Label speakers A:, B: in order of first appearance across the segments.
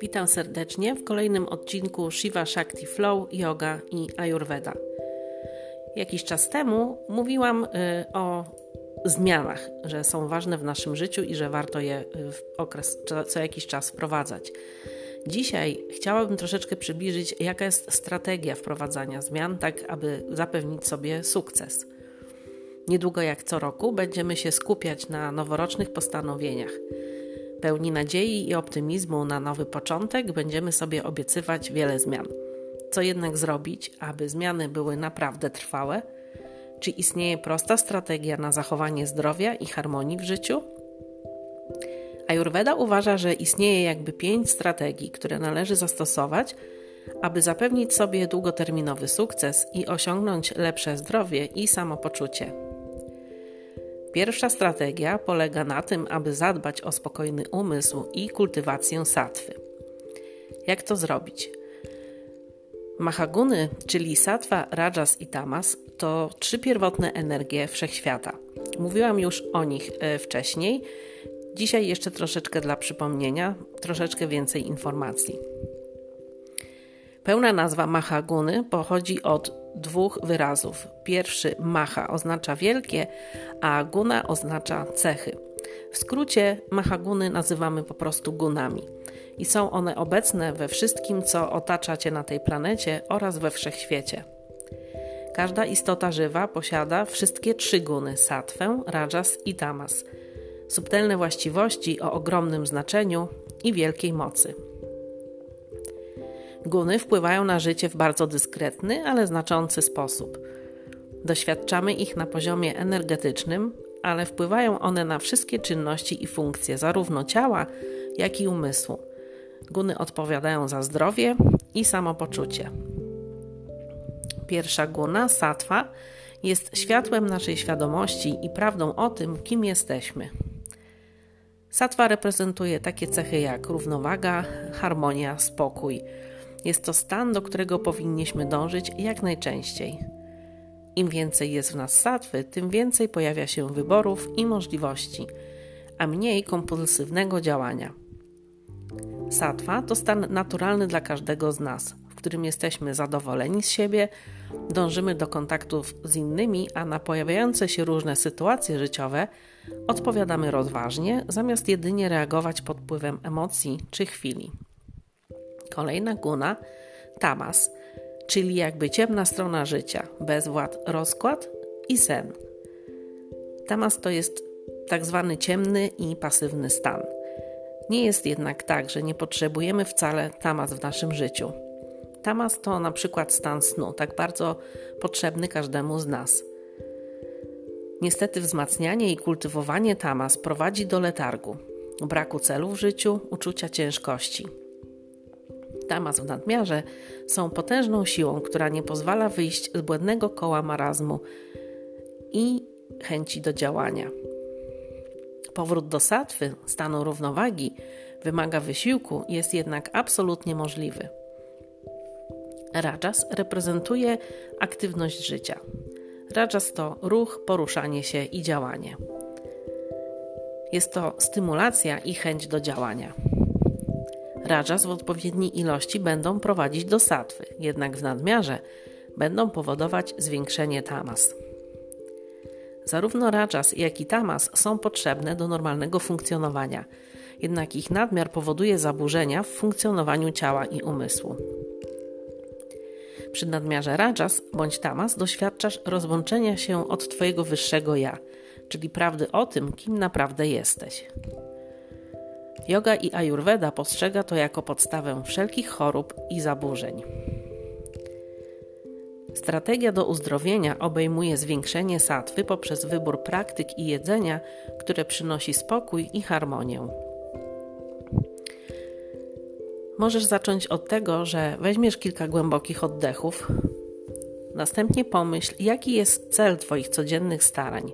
A: Witam serdecznie w kolejnym odcinku Shiva Shakti Flow, Yoga i Ayurveda. Jakiś czas temu mówiłam y, o zmianach, że są ważne w naszym życiu i że warto je y, w okres, co jakiś czas wprowadzać. Dzisiaj chciałabym troszeczkę przybliżyć, jaka jest strategia wprowadzania zmian, tak aby zapewnić sobie sukces. Niedługo jak co roku będziemy się skupiać na noworocznych postanowieniach. Pełni nadziei i optymizmu na nowy początek będziemy sobie obiecywać wiele zmian. Co jednak zrobić, aby zmiany były naprawdę trwałe? Czy istnieje prosta strategia na zachowanie zdrowia i harmonii w życiu? Ayurveda uważa, że istnieje jakby pięć strategii, które należy zastosować, aby zapewnić sobie długoterminowy sukces i osiągnąć lepsze zdrowie i samopoczucie. Pierwsza strategia polega na tym, aby zadbać o spokojny umysł i kultywację satwy. Jak to zrobić? Mahaguny, czyli satwa, rajas i tamas, to trzy pierwotne energie wszechświata. Mówiłam już o nich e, wcześniej. Dzisiaj jeszcze troszeczkę dla przypomnienia, troszeczkę więcej informacji. Pełna nazwa Mahaguny pochodzi od dwóch wyrazów. Pierwszy Maha oznacza wielkie, a Guna oznacza cechy. W skrócie Mahaguny nazywamy po prostu gunami i są one obecne we wszystkim, co otacza Cię na tej planecie oraz we wszechświecie. Każda istota żywa posiada wszystkie trzy guny satwę, rajas i tamas subtelne właściwości o ogromnym znaczeniu i wielkiej mocy. Guny wpływają na życie w bardzo dyskretny, ale znaczący sposób. Doświadczamy ich na poziomie energetycznym, ale wpływają one na wszystkie czynności i funkcje zarówno ciała, jak i umysłu. Guny odpowiadają za zdrowie i samopoczucie. Pierwsza guna, satwa, jest światłem naszej świadomości i prawdą o tym, kim jesteśmy. Satwa reprezentuje takie cechy jak równowaga, harmonia, spokój. Jest to stan, do którego powinniśmy dążyć jak najczęściej. Im więcej jest w nas satwy, tym więcej pojawia się wyborów i możliwości, a mniej kompulsywnego działania. Satwa to stan naturalny dla każdego z nas, w którym jesteśmy zadowoleni z siebie, dążymy do kontaktów z innymi, a na pojawiające się różne sytuacje życiowe odpowiadamy rozważnie, zamiast jedynie reagować pod wpływem emocji czy chwili. Kolejna guna tamas, czyli jakby ciemna strona życia, bezwład, rozkład i sen. Tamas to jest tak zwany ciemny i pasywny stan. Nie jest jednak tak, że nie potrzebujemy wcale tamas w naszym życiu. Tamas to na przykład stan snu, tak bardzo potrzebny każdemu z nas. Niestety wzmacnianie i kultywowanie tamas prowadzi do letargu, braku celu w życiu, uczucia ciężkości. Tamas w nadmiarze są potężną siłą, która nie pozwala wyjść z błędnego koła marazmu i chęci do działania. Powrót do satwy, stanu równowagi, wymaga wysiłku, jest jednak absolutnie możliwy. Rajas reprezentuje aktywność życia. Rajas to ruch, poruszanie się i działanie. Jest to stymulacja i chęć do działania. Rajas w odpowiedniej ilości będą prowadzić do satwy, jednak w nadmiarze będą powodować zwiększenie tamas. Zarówno rajas, jak i tamas są potrzebne do normalnego funkcjonowania, jednak ich nadmiar powoduje zaburzenia w funkcjonowaniu ciała i umysłu. Przy nadmiarze rajas bądź tamas doświadczasz rozłączenia się od Twojego wyższego ja, czyli prawdy o tym, kim naprawdę jesteś. Yoga i Ayurveda postrzega to jako podstawę wszelkich chorób i zaburzeń. Strategia do uzdrowienia obejmuje zwiększenie satwy poprzez wybór praktyk i jedzenia, które przynosi spokój i harmonię. Możesz zacząć od tego, że weźmiesz kilka głębokich oddechów. Następnie pomyśl, jaki jest cel Twoich codziennych starań.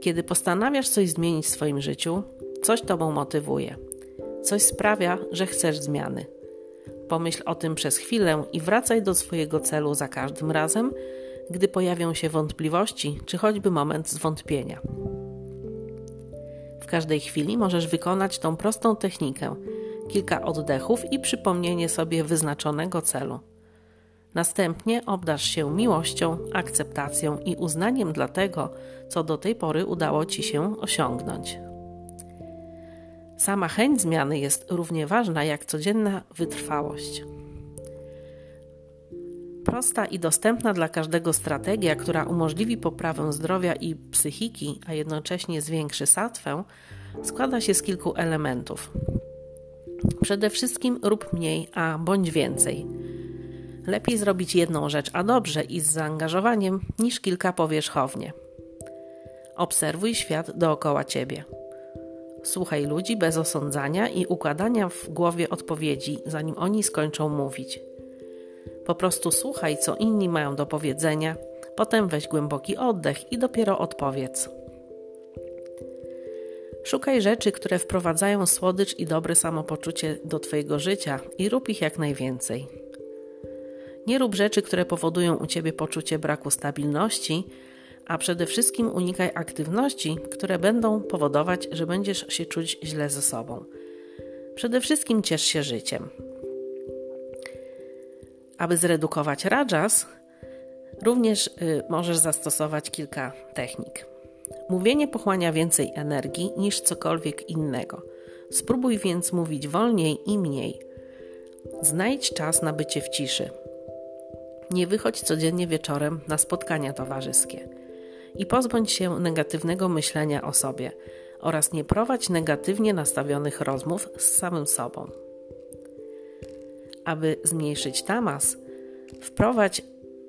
A: Kiedy postanawiasz coś zmienić w swoim życiu, coś Tobą motywuje, coś sprawia, że chcesz zmiany. Pomyśl o tym przez chwilę i wracaj do swojego celu za każdym razem, gdy pojawią się wątpliwości czy choćby moment zwątpienia. W każdej chwili możesz wykonać tą prostą technikę kilka oddechów i przypomnienie sobie wyznaczonego celu. Następnie obdasz się miłością, akceptacją i uznaniem dla tego, co do tej pory udało ci się osiągnąć. Sama chęć zmiany jest równie ważna jak codzienna wytrwałość. Prosta i dostępna dla każdego strategia, która umożliwi poprawę zdrowia i psychiki, a jednocześnie zwiększy satwę, składa się z kilku elementów. Przede wszystkim rób mniej, a bądź więcej. Lepiej zrobić jedną rzecz, a dobrze i z zaangażowaniem, niż kilka powierzchownie. Obserwuj świat dookoła ciebie. Słuchaj ludzi bez osądzania i układania w głowie odpowiedzi, zanim oni skończą mówić. Po prostu słuchaj, co inni mają do powiedzenia, potem weź głęboki oddech i dopiero odpowiedz. Szukaj rzeczy, które wprowadzają słodycz i dobre samopoczucie do Twojego życia i rób ich jak najwięcej. Nie rób rzeczy, które powodują u Ciebie poczucie braku stabilności, a przede wszystkim unikaj aktywności, które będą powodować, że będziesz się czuć źle ze sobą. Przede wszystkim ciesz się życiem. Aby zredukować rajas, również y, możesz zastosować kilka technik. Mówienie pochłania więcej energii niż cokolwiek innego. Spróbuj więc mówić wolniej i mniej. Znajdź czas na bycie w ciszy. Nie wychodź codziennie wieczorem na spotkania towarzyskie. I pozbądź się negatywnego myślenia o sobie oraz nie prowadź negatywnie nastawionych rozmów z samym sobą. Aby zmniejszyć tamas, wprowadź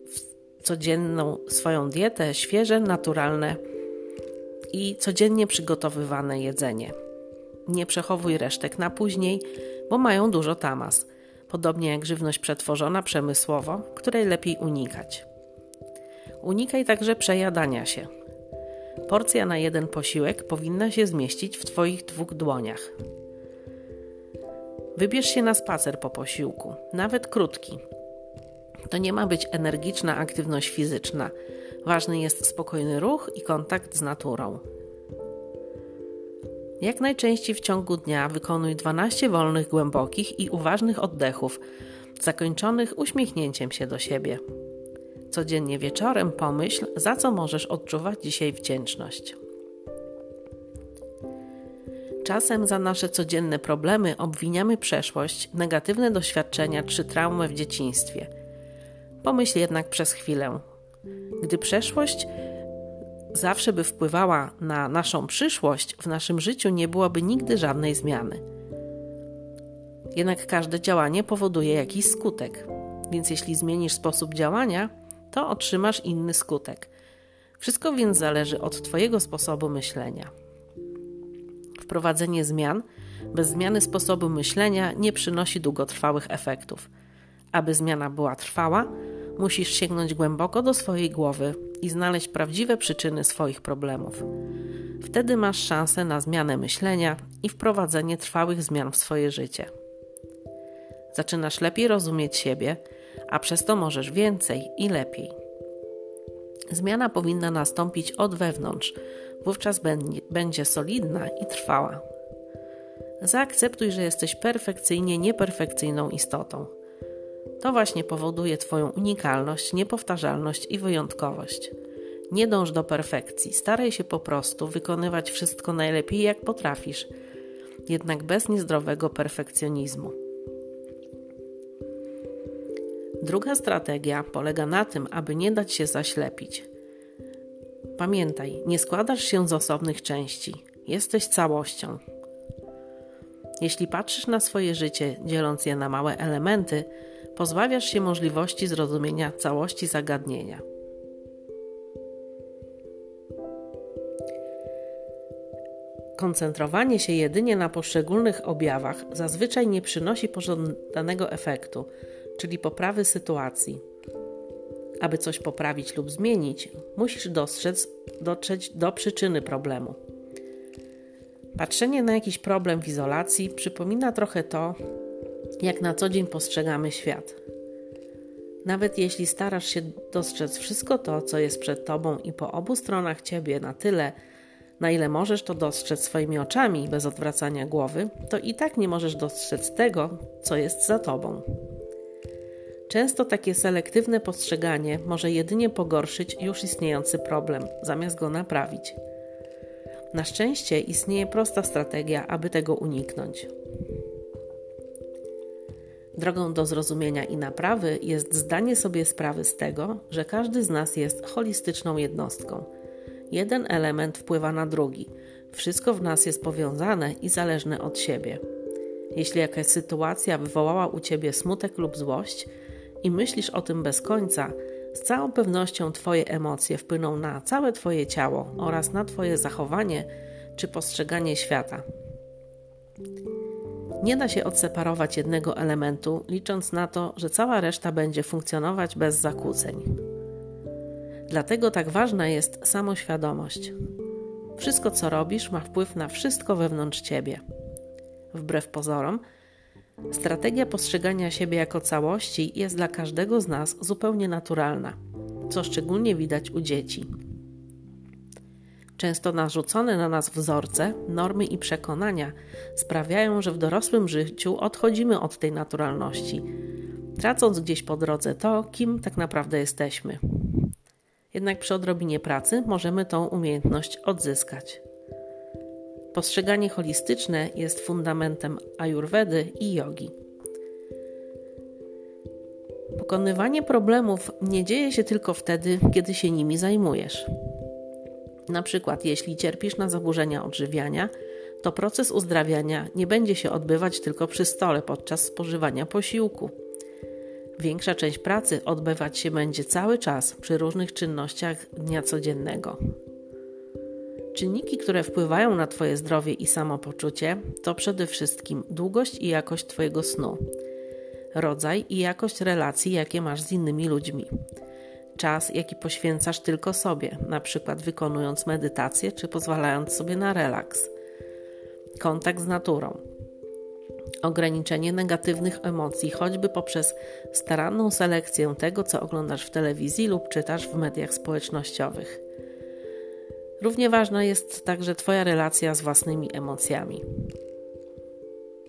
A: w codzienną swoją dietę świeże, naturalne i codziennie przygotowywane jedzenie. Nie przechowuj resztek na później, bo mają dużo tamas, podobnie jak żywność przetworzona przemysłowo, której lepiej unikać. Unikaj także przejadania się. Porcja na jeden posiłek powinna się zmieścić w Twoich dwóch dłoniach. Wybierz się na spacer po posiłku, nawet krótki. To nie ma być energiczna aktywność fizyczna. Ważny jest spokojny ruch i kontakt z naturą. Jak najczęściej w ciągu dnia wykonuj 12 wolnych, głębokich i uważnych oddechów, zakończonych uśmiechnięciem się do siebie. Codziennie wieczorem pomyśl, za co możesz odczuwać dzisiaj wdzięczność. Czasem za nasze codzienne problemy obwiniamy przeszłość, negatywne doświadczenia czy traumę w dzieciństwie. Pomyśl jednak przez chwilę. Gdy przeszłość zawsze by wpływała na naszą przyszłość, w naszym życiu nie byłoby nigdy żadnej zmiany. Jednak każde działanie powoduje jakiś skutek, więc jeśli zmienisz sposób działania, to otrzymasz inny skutek. Wszystko więc zależy od Twojego sposobu myślenia. Wprowadzenie zmian bez zmiany sposobu myślenia nie przynosi długotrwałych efektów. Aby zmiana była trwała, musisz sięgnąć głęboko do swojej głowy i znaleźć prawdziwe przyczyny swoich problemów. Wtedy masz szansę na zmianę myślenia i wprowadzenie trwałych zmian w swoje życie. Zaczynasz lepiej rozumieć siebie, a przez to możesz więcej i lepiej. Zmiana powinna nastąpić od wewnątrz, wówczas będzie solidna i trwała. Zaakceptuj, że jesteś perfekcyjnie nieperfekcyjną istotą. To właśnie powoduje Twoją unikalność, niepowtarzalność i wyjątkowość. Nie dąż do perfekcji, staraj się po prostu wykonywać wszystko najlepiej jak potrafisz, jednak bez niezdrowego perfekcjonizmu. Druga strategia polega na tym, aby nie dać się zaślepić. Pamiętaj, nie składasz się z osobnych części, jesteś całością. Jeśli patrzysz na swoje życie, dzieląc je na małe elementy, pozbawiasz się możliwości zrozumienia całości zagadnienia. Koncentrowanie się jedynie na poszczególnych objawach zazwyczaj nie przynosi pożądanego efektu, czyli poprawy sytuacji. Aby coś poprawić lub zmienić, musisz dostrzec, dotrzeć do przyczyny problemu. Patrzenie na jakiś problem w izolacji przypomina trochę to, jak na co dzień postrzegamy świat. Nawet jeśli starasz się dostrzec wszystko to, co jest przed tobą i po obu stronach ciebie na tyle, na ile możesz to dostrzec swoimi oczami bez odwracania głowy, to i tak nie możesz dostrzec tego, co jest za tobą. Często takie selektywne postrzeganie może jedynie pogorszyć już istniejący problem, zamiast go naprawić. Na szczęście istnieje prosta strategia, aby tego uniknąć. Drogą do zrozumienia i naprawy jest zdanie sobie sprawy z tego, że każdy z nas jest holistyczną jednostką. Jeden element wpływa na drugi. Wszystko w nas jest powiązane i zależne od siebie. Jeśli jakaś sytuacja wywołała u ciebie smutek lub złość i myślisz o tym bez końca, z całą pewnością Twoje emocje wpłyną na całe Twoje ciało oraz na Twoje zachowanie czy postrzeganie świata. Nie da się odseparować jednego elementu, licząc na to, że cała reszta będzie funkcjonować bez zakłóceń. Dlatego tak ważna jest samoświadomość. Wszystko, co robisz, ma wpływ na wszystko wewnątrz ciebie. Wbrew pozorom, strategia postrzegania siebie jako całości jest dla każdego z nas zupełnie naturalna, co szczególnie widać u dzieci. Często narzucone na nas wzorce, normy i przekonania sprawiają, że w dorosłym życiu odchodzimy od tej naturalności, tracąc gdzieś po drodze to, kim tak naprawdę jesteśmy. Jednak przy odrobinie pracy możemy tą umiejętność odzyskać. Postrzeganie holistyczne jest fundamentem ajurwedy i jogi. Pokonywanie problemów nie dzieje się tylko wtedy, kiedy się nimi zajmujesz. Na przykład, jeśli cierpisz na zaburzenia odżywiania, to proces uzdrawiania nie będzie się odbywać tylko przy stole podczas spożywania posiłku. Większa część pracy odbywać się będzie cały czas przy różnych czynnościach dnia codziennego. Czynniki, które wpływają na Twoje zdrowie i samopoczucie, to przede wszystkim długość i jakość Twojego snu, rodzaj i jakość relacji, jakie masz z innymi ludźmi czas, jaki poświęcasz tylko sobie, na przykład wykonując medytację czy pozwalając sobie na relaks. Kontakt z naturą. Ograniczenie negatywnych emocji, choćby poprzez staranną selekcję tego, co oglądasz w telewizji lub czytasz w mediach społecznościowych. Równie ważna jest także Twoja relacja z własnymi emocjami.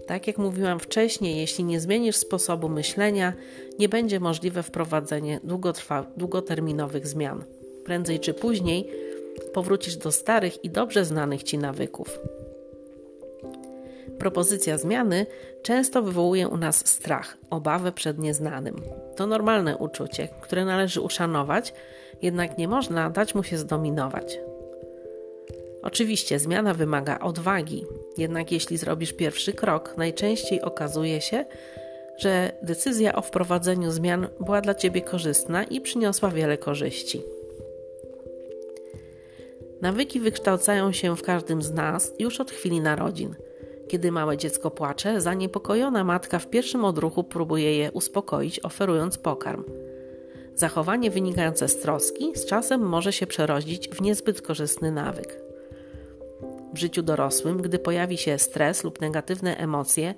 A: Tak jak mówiłam wcześniej, jeśli nie zmienisz sposobu myślenia, nie będzie możliwe wprowadzenie długoterminowych zmian. Prędzej czy później powrócisz do starych i dobrze znanych ci nawyków. Propozycja zmiany często wywołuje u nas strach, obawę przed nieznanym. To normalne uczucie, które należy uszanować, jednak nie można dać mu się zdominować. Oczywiście zmiana wymaga odwagi, jednak jeśli zrobisz pierwszy krok, najczęściej okazuje się, że decyzja o wprowadzeniu zmian była dla ciebie korzystna i przyniosła wiele korzyści. Nawyki wykształcają się w każdym z nas już od chwili narodzin. Kiedy małe dziecko płacze, zaniepokojona matka w pierwszym odruchu próbuje je uspokoić, oferując pokarm. Zachowanie wynikające z troski z czasem może się przerodzić w niezbyt korzystny nawyk w życiu dorosłym, gdy pojawi się stres lub negatywne emocje,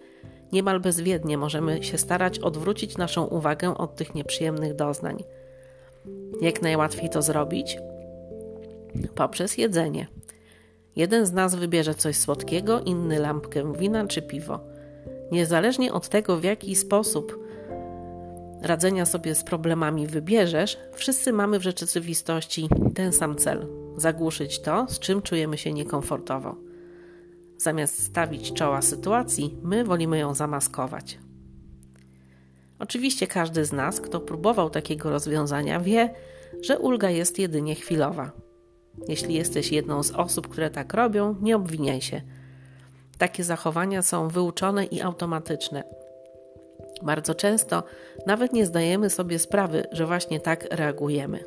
A: niemal bezwiednie możemy się starać odwrócić naszą uwagę od tych nieprzyjemnych doznań. Jak najłatwiej to zrobić? Poprzez jedzenie. Jeden z nas wybierze coś słodkiego, inny lampkę wina czy piwo. Niezależnie od tego, w jaki sposób radzenia sobie z problemami wybierzesz, wszyscy mamy w rzeczywistości ten sam cel zagłuszyć to, z czym czujemy się niekomfortowo. Zamiast stawić czoła sytuacji, my wolimy ją zamaskować. Oczywiście każdy z nas, kto próbował takiego rozwiązania, wie, że ulga jest jedynie chwilowa. Jeśli jesteś jedną z osób, które tak robią, nie obwiniaj się. Takie zachowania są wyuczone i automatyczne. Bardzo często nawet nie zdajemy sobie sprawy, że właśnie tak reagujemy.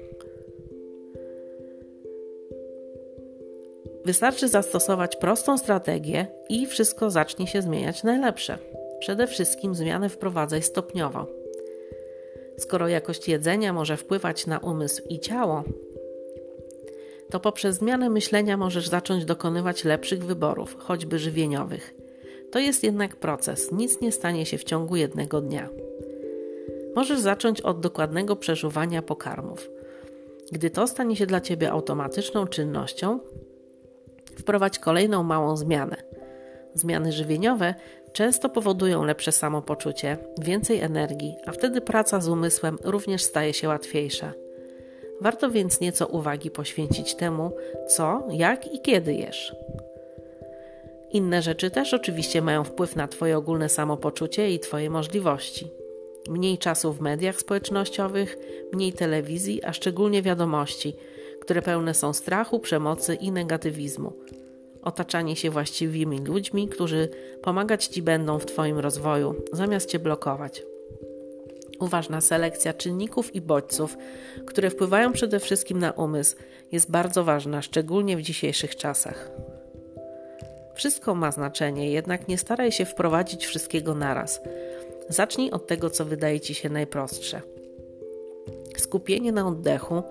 A: Wystarczy zastosować prostą strategię i wszystko zacznie się zmieniać na lepsze. Przede wszystkim zmiany wprowadzaj stopniowo. Skoro jakość jedzenia może wpływać na umysł i ciało, to poprzez zmianę myślenia możesz zacząć dokonywać lepszych wyborów, choćby żywieniowych. To jest jednak proces, nic nie stanie się w ciągu jednego dnia. Możesz zacząć od dokładnego przeżuwania pokarmów. Gdy to stanie się dla Ciebie automatyczną czynnością, wprowadź kolejną małą zmianę. Zmiany żywieniowe często powodują lepsze samopoczucie, więcej energii, a wtedy praca z umysłem również staje się łatwiejsza. Warto więc nieco uwagi poświęcić temu, co, jak i kiedy jesz. Inne rzeczy też oczywiście mają wpływ na Twoje ogólne samopoczucie i Twoje możliwości. Mniej czasu w mediach społecznościowych, mniej telewizji, a szczególnie wiadomości, które pełne są strachu, przemocy i negatywizmu. Otaczanie się właściwymi ludźmi, którzy pomagać Ci będą w Twoim rozwoju, zamiast Cię blokować. Uważna selekcja czynników i bodźców, które wpływają przede wszystkim na umysł, jest bardzo ważna, szczególnie w dzisiejszych czasach. Wszystko ma znaczenie, jednak nie staraj się wprowadzić wszystkiego naraz. Zacznij od tego, co wydaje ci się najprostsze. Skupienie na oddechu,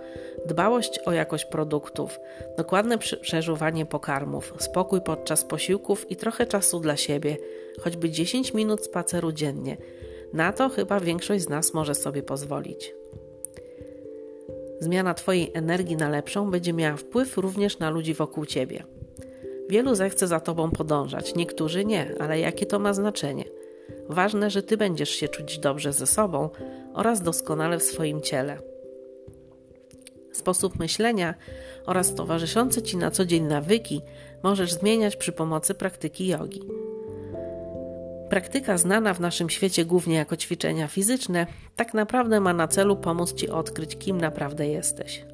A: dbałość o jakość produktów, dokładne przeżuwanie pokarmów, spokój podczas posiłków i trochę czasu dla siebie, choćby 10 minut spaceru dziennie. Na to chyba większość z nas może sobie pozwolić. Zmiana Twojej energii na lepszą będzie miała wpływ również na ludzi wokół Ciebie. Wielu zechce za tobą podążać, niektórzy nie, ale jakie to ma znaczenie? Ważne, że ty będziesz się czuć dobrze ze sobą oraz doskonale w swoim ciele. Sposób myślenia oraz towarzyszące ci na co dzień nawyki możesz zmieniać przy pomocy praktyki jogi. Praktyka znana w naszym świecie głównie jako ćwiczenia fizyczne, tak naprawdę ma na celu pomóc ci odkryć, kim naprawdę jesteś.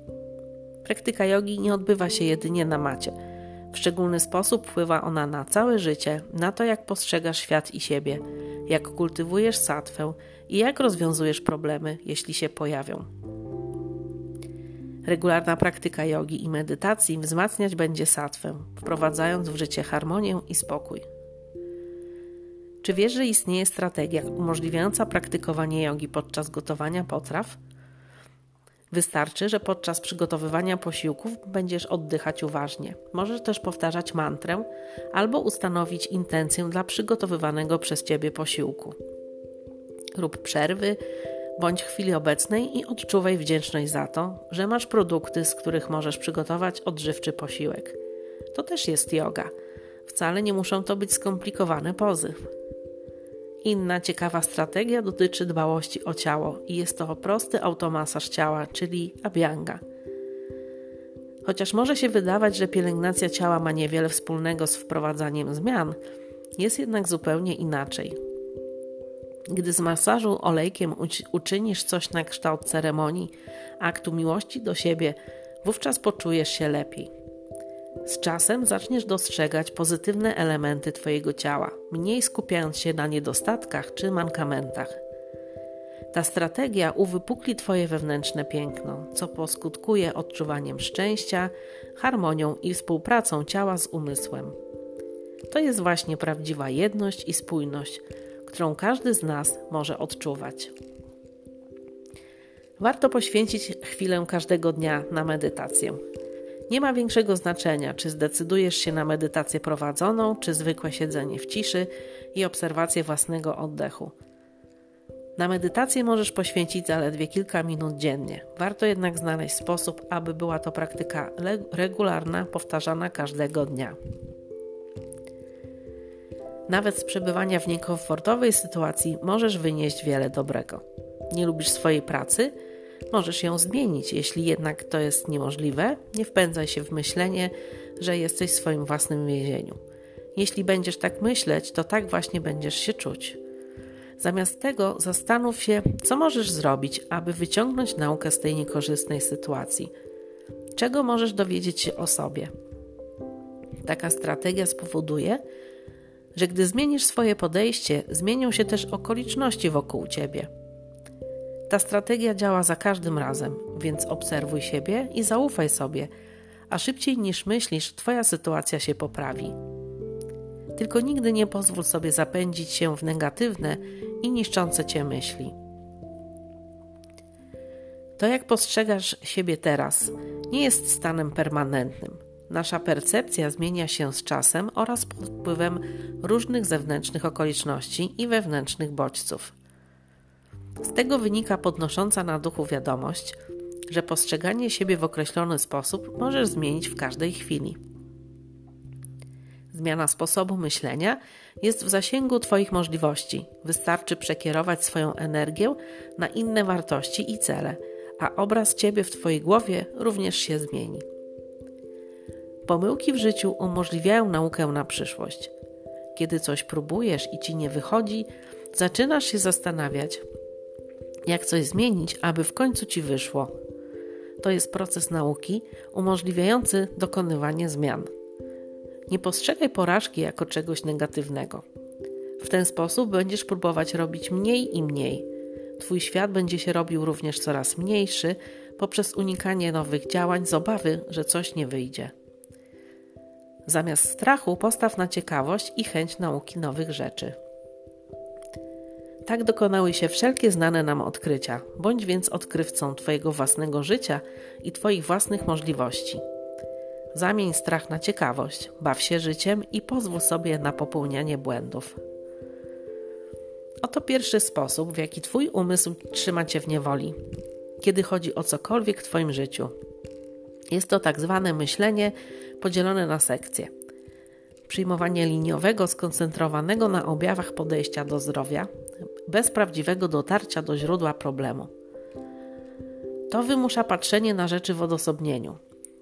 A: Praktyka jogi nie odbywa się jedynie na macie w szczególny sposób wpływa ona na całe życie, na to, jak postrzegasz świat i siebie, jak kultywujesz satwę i jak rozwiązujesz problemy, jeśli się pojawią. Regularna praktyka jogi i medytacji wzmacniać będzie satwę, wprowadzając w życie harmonię i spokój. Czy wiesz, że istnieje strategia umożliwiająca praktykowanie jogi podczas gotowania potraw? Wystarczy, że podczas przygotowywania posiłków będziesz oddychać uważnie. Możesz też powtarzać mantrę albo ustanowić intencję dla przygotowywanego przez ciebie posiłku. Rób przerwy, bądź chwili obecnej i odczuwaj wdzięczność za to, że masz produkty, z których możesz przygotować odżywczy posiłek. To też jest yoga. Wcale nie muszą to być skomplikowane pozy. Inna ciekawa strategia dotyczy dbałości o ciało i jest to prosty automasaż ciała, czyli abhyanga. Chociaż może się wydawać, że pielęgnacja ciała ma niewiele wspólnego z wprowadzaniem zmian, jest jednak zupełnie inaczej. Gdy z masażu olejkiem uczynisz coś na kształt ceremonii, aktu miłości do siebie, wówczas poczujesz się lepiej. Z czasem zaczniesz dostrzegać pozytywne elementy Twojego ciała, mniej skupiając się na niedostatkach czy mankamentach. Ta strategia uwypukli Twoje wewnętrzne piękno, co poskutkuje odczuwaniem szczęścia, harmonią i współpracą ciała z umysłem. To jest właśnie prawdziwa jedność i spójność, którą każdy z nas może odczuwać. Warto poświęcić chwilę każdego dnia na medytację. Nie ma większego znaczenia, czy zdecydujesz się na medytację prowadzoną, czy zwykłe siedzenie w ciszy i obserwację własnego oddechu. Na medytację możesz poświęcić zaledwie kilka minut dziennie. Warto jednak znaleźć sposób, aby była to praktyka regularna, powtarzana każdego dnia. Nawet z przebywania w niekomfortowej sytuacji możesz wynieść wiele dobrego. Nie lubisz swojej pracy? Możesz ją zmienić, jeśli jednak to jest niemożliwe, nie wpędzaj się w myślenie, że jesteś w swoim własnym więzieniu. Jeśli będziesz tak myśleć, to tak właśnie będziesz się czuć. Zamiast tego zastanów się, co możesz zrobić, aby wyciągnąć naukę z tej niekorzystnej sytuacji. Czego możesz dowiedzieć się o sobie? Taka strategia spowoduje, że gdy zmienisz swoje podejście, zmienią się też okoliczności wokół ciebie. Ta strategia działa za każdym razem, więc obserwuj siebie i zaufaj sobie, a szybciej niż myślisz, Twoja sytuacja się poprawi. Tylko nigdy nie pozwól sobie zapędzić się w negatywne i niszczące Cię myśli. To, jak postrzegasz siebie teraz, nie jest stanem permanentnym. Nasza percepcja zmienia się z czasem oraz pod wpływem różnych zewnętrznych okoliczności i wewnętrznych bodźców. Z tego wynika podnosząca na duchu wiadomość, że postrzeganie siebie w określony sposób możesz zmienić w każdej chwili. Zmiana sposobu myślenia jest w zasięgu Twoich możliwości. Wystarczy przekierować swoją energię na inne wartości i cele, a obraz Ciebie w Twojej głowie również się zmieni. Pomyłki w życiu umożliwiają naukę na przyszłość. Kiedy coś próbujesz i ci nie wychodzi, zaczynasz się zastanawiać, jak coś zmienić, aby w końcu ci wyszło. To jest proces nauki umożliwiający dokonywanie zmian. Nie postrzegaj porażki jako czegoś negatywnego. W ten sposób będziesz próbować robić mniej i mniej. Twój świat będzie się robił również coraz mniejszy poprzez unikanie nowych działań z obawy, że coś nie wyjdzie. Zamiast strachu postaw na ciekawość i chęć nauki nowych rzeczy. Tak dokonały się wszelkie znane nam odkrycia. Bądź więc odkrywcą Twojego własnego życia i Twoich własnych możliwości. Zamień strach na ciekawość, baw się życiem i pozwól sobie na popełnianie błędów. Oto pierwszy sposób, w jaki Twój umysł trzyma Cię w niewoli, kiedy chodzi o cokolwiek w Twoim życiu. Jest to tak zwane myślenie podzielone na sekcje. Przyjmowanie liniowego, skoncentrowanego na objawach podejścia do zdrowia, bez prawdziwego dotarcia do źródła problemu. To wymusza patrzenie na rzeczy w odosobnieniu,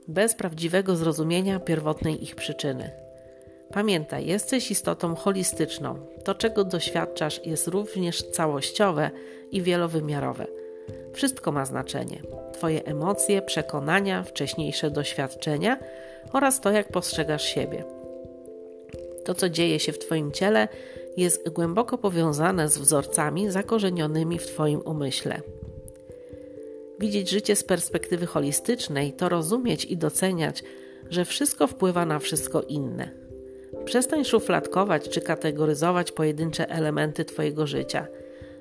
A: bez prawdziwego zrozumienia pierwotnej ich przyczyny. Pamiętaj, jesteś istotą holistyczną. To, czego doświadczasz, jest również całościowe i wielowymiarowe. Wszystko ma znaczenie. Twoje emocje, przekonania, wcześniejsze doświadczenia oraz to, jak postrzegasz siebie. To, co dzieje się w Twoim ciele, jest głęboko powiązane z wzorcami zakorzenionymi w Twoim umyśle. Widzieć życie z perspektywy holistycznej to rozumieć i doceniać, że wszystko wpływa na wszystko inne. Przestań szufladkować czy kategoryzować pojedyncze elementy Twojego życia.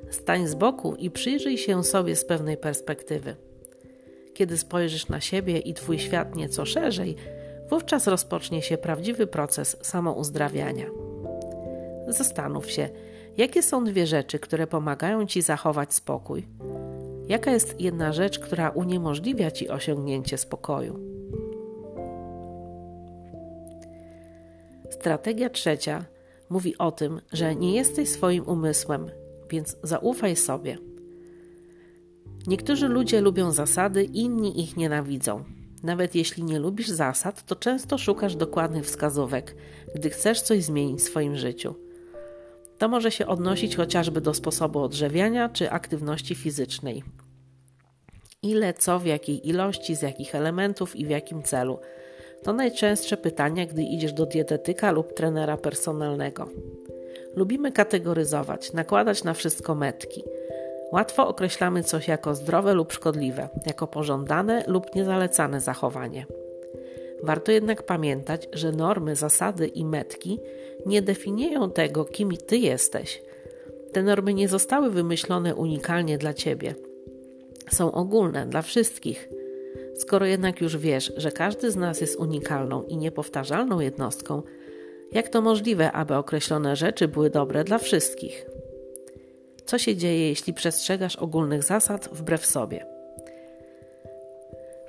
A: Stań z boku i przyjrzyj się sobie z pewnej perspektywy. Kiedy spojrzysz na siebie i Twój świat nieco szerzej, wówczas rozpocznie się prawdziwy proces samouzdrawiania. Zastanów się, jakie są dwie rzeczy, które pomagają Ci zachować spokój. Jaka jest jedna rzecz, która uniemożliwia Ci osiągnięcie spokoju? Strategia trzecia mówi o tym, że nie jesteś swoim umysłem, więc zaufaj sobie. Niektórzy ludzie lubią zasady, inni ich nienawidzą. Nawet jeśli nie lubisz zasad, to często szukasz dokładnych wskazówek, gdy chcesz coś zmienić w swoim życiu. To może się odnosić chociażby do sposobu odżywiania czy aktywności fizycznej. Ile, co, w jakiej ilości, z jakich elementów i w jakim celu. To najczęstsze pytania, gdy idziesz do dietetyka lub trenera personalnego. Lubimy kategoryzować, nakładać na wszystko metki. Łatwo określamy coś jako zdrowe lub szkodliwe, jako pożądane lub niezalecane zachowanie. Warto jednak pamiętać, że normy, zasady i metki nie definiują tego, kim ty jesteś. Te normy nie zostały wymyślone unikalnie dla ciebie. Są ogólne dla wszystkich. Skoro jednak już wiesz, że każdy z nas jest unikalną i niepowtarzalną jednostką, jak to możliwe, aby określone rzeczy były dobre dla wszystkich? Co się dzieje, jeśli przestrzegasz ogólnych zasad wbrew sobie?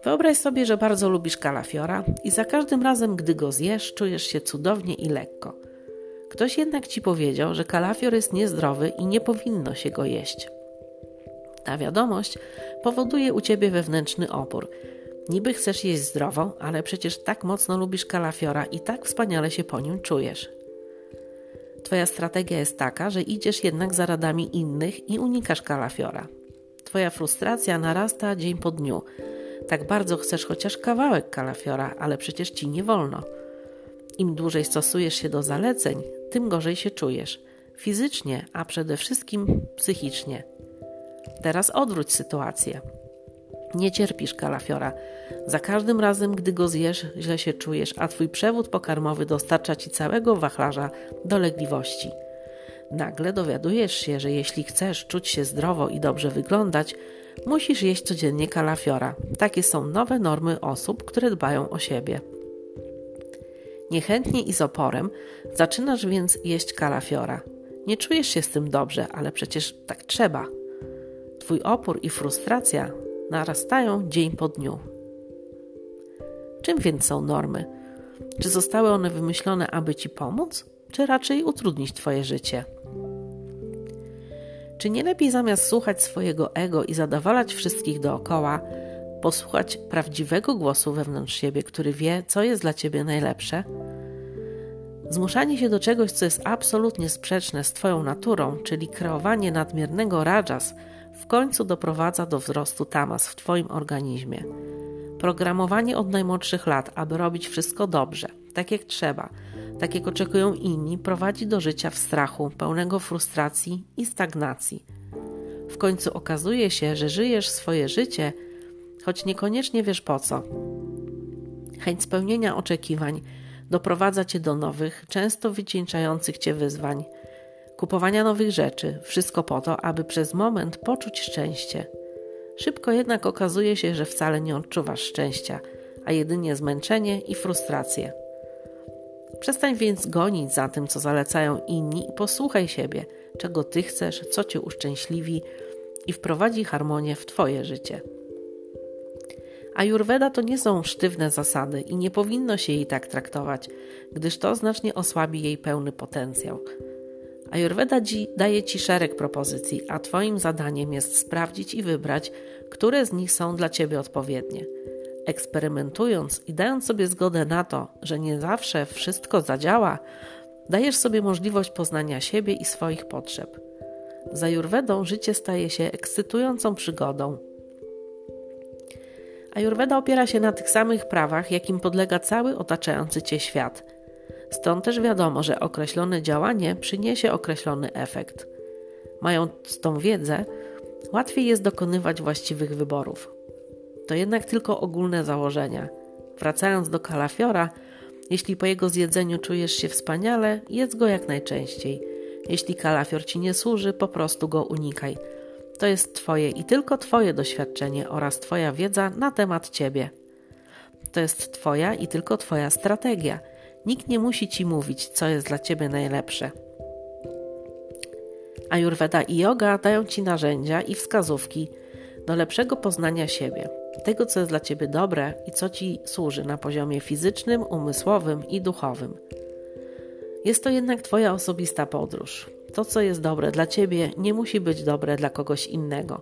A: Wyobraź sobie, że bardzo lubisz kalafiora i za każdym razem, gdy go zjesz, czujesz się cudownie i lekko. Ktoś jednak ci powiedział, że kalafior jest niezdrowy i nie powinno się go jeść. Ta wiadomość powoduje u ciebie wewnętrzny opór. Niby chcesz jeść zdrowo, ale przecież tak mocno lubisz kalafiora i tak wspaniale się po nim czujesz. Twoja strategia jest taka, że idziesz jednak za radami innych i unikasz kalafiora. Twoja frustracja narasta dzień po dniu tak bardzo chcesz chociaż kawałek kalafiora, ale przecież ci nie wolno. Im dłużej stosujesz się do zaleceń, tym gorzej się czujesz. Fizycznie, a przede wszystkim psychicznie. Teraz odwróć sytuację. Nie cierpisz kalafiora. Za każdym razem, gdy go zjesz, źle się czujesz, a twój przewód pokarmowy dostarcza ci całego wachlarza dolegliwości. Nagle dowiadujesz się, że jeśli chcesz czuć się zdrowo i dobrze wyglądać, Musisz jeść codziennie kalafiora. Takie są nowe normy osób, które dbają o siebie. Niechętnie i z oporem zaczynasz więc jeść kalafiora. Nie czujesz się z tym dobrze, ale przecież tak trzeba. Twój opór i frustracja narastają dzień po dniu. Czym więc są normy? Czy zostały one wymyślone, aby Ci pomóc, czy raczej utrudnić Twoje życie? Czy nie lepiej zamiast słuchać swojego ego i zadowalać wszystkich dookoła, posłuchać prawdziwego głosu wewnątrz siebie, który wie, co jest dla ciebie najlepsze? Zmuszanie się do czegoś, co jest absolutnie sprzeczne z Twoją naturą, czyli kreowanie nadmiernego rajas, w końcu doprowadza do wzrostu tamas w Twoim organizmie. Programowanie od najmłodszych lat, aby robić wszystko dobrze, tak jak trzeba, tak jak oczekują inni, prowadzi do życia w strachu, pełnego frustracji i stagnacji. W końcu okazuje się, że żyjesz swoje życie, choć niekoniecznie wiesz po co. Chęć spełnienia oczekiwań doprowadza cię do nowych, często wycieńczających cię wyzwań, kupowania nowych rzeczy, wszystko po to, aby przez moment poczuć szczęście. Szybko jednak okazuje się, że wcale nie odczuwasz szczęścia, a jedynie zmęczenie i frustrację. Przestań więc gonić za tym, co zalecają inni i posłuchaj siebie, czego ty chcesz, co cię uszczęśliwi i wprowadzi harmonię w twoje życie. Ayurveda to nie są sztywne zasady i nie powinno się jej tak traktować, gdyż to znacznie osłabi jej pełny potencjał. Ayurveda daje Ci szereg propozycji, a Twoim zadaniem jest sprawdzić i wybrać, które z nich są dla Ciebie odpowiednie. Eksperymentując i dając sobie zgodę na to, że nie zawsze wszystko zadziała, dajesz sobie możliwość poznania siebie i swoich potrzeb. Z Ayurvedą życie staje się ekscytującą przygodą, Ayurveda opiera się na tych samych prawach, jakim podlega cały otaczający cię świat. Stąd też wiadomo, że określone działanie przyniesie określony efekt. Mając tą wiedzę, łatwiej jest dokonywać właściwych wyborów. To jednak tylko ogólne założenia. Wracając do kalafiora, jeśli po jego zjedzeniu czujesz się wspaniale, jedz go jak najczęściej. Jeśli kalafior ci nie służy, po prostu go unikaj to jest Twoje i tylko Twoje doświadczenie oraz Twoja wiedza na temat Ciebie. To jest Twoja i tylko Twoja strategia. Nikt nie musi Ci mówić, co jest dla Ciebie najlepsze. Ayurveda i yoga dają Ci narzędzia i wskazówki do lepszego poznania siebie, tego, co jest dla Ciebie dobre i co Ci służy na poziomie fizycznym, umysłowym i duchowym. Jest to jednak Twoja osobista podróż. To, co jest dobre dla ciebie, nie musi być dobre dla kogoś innego.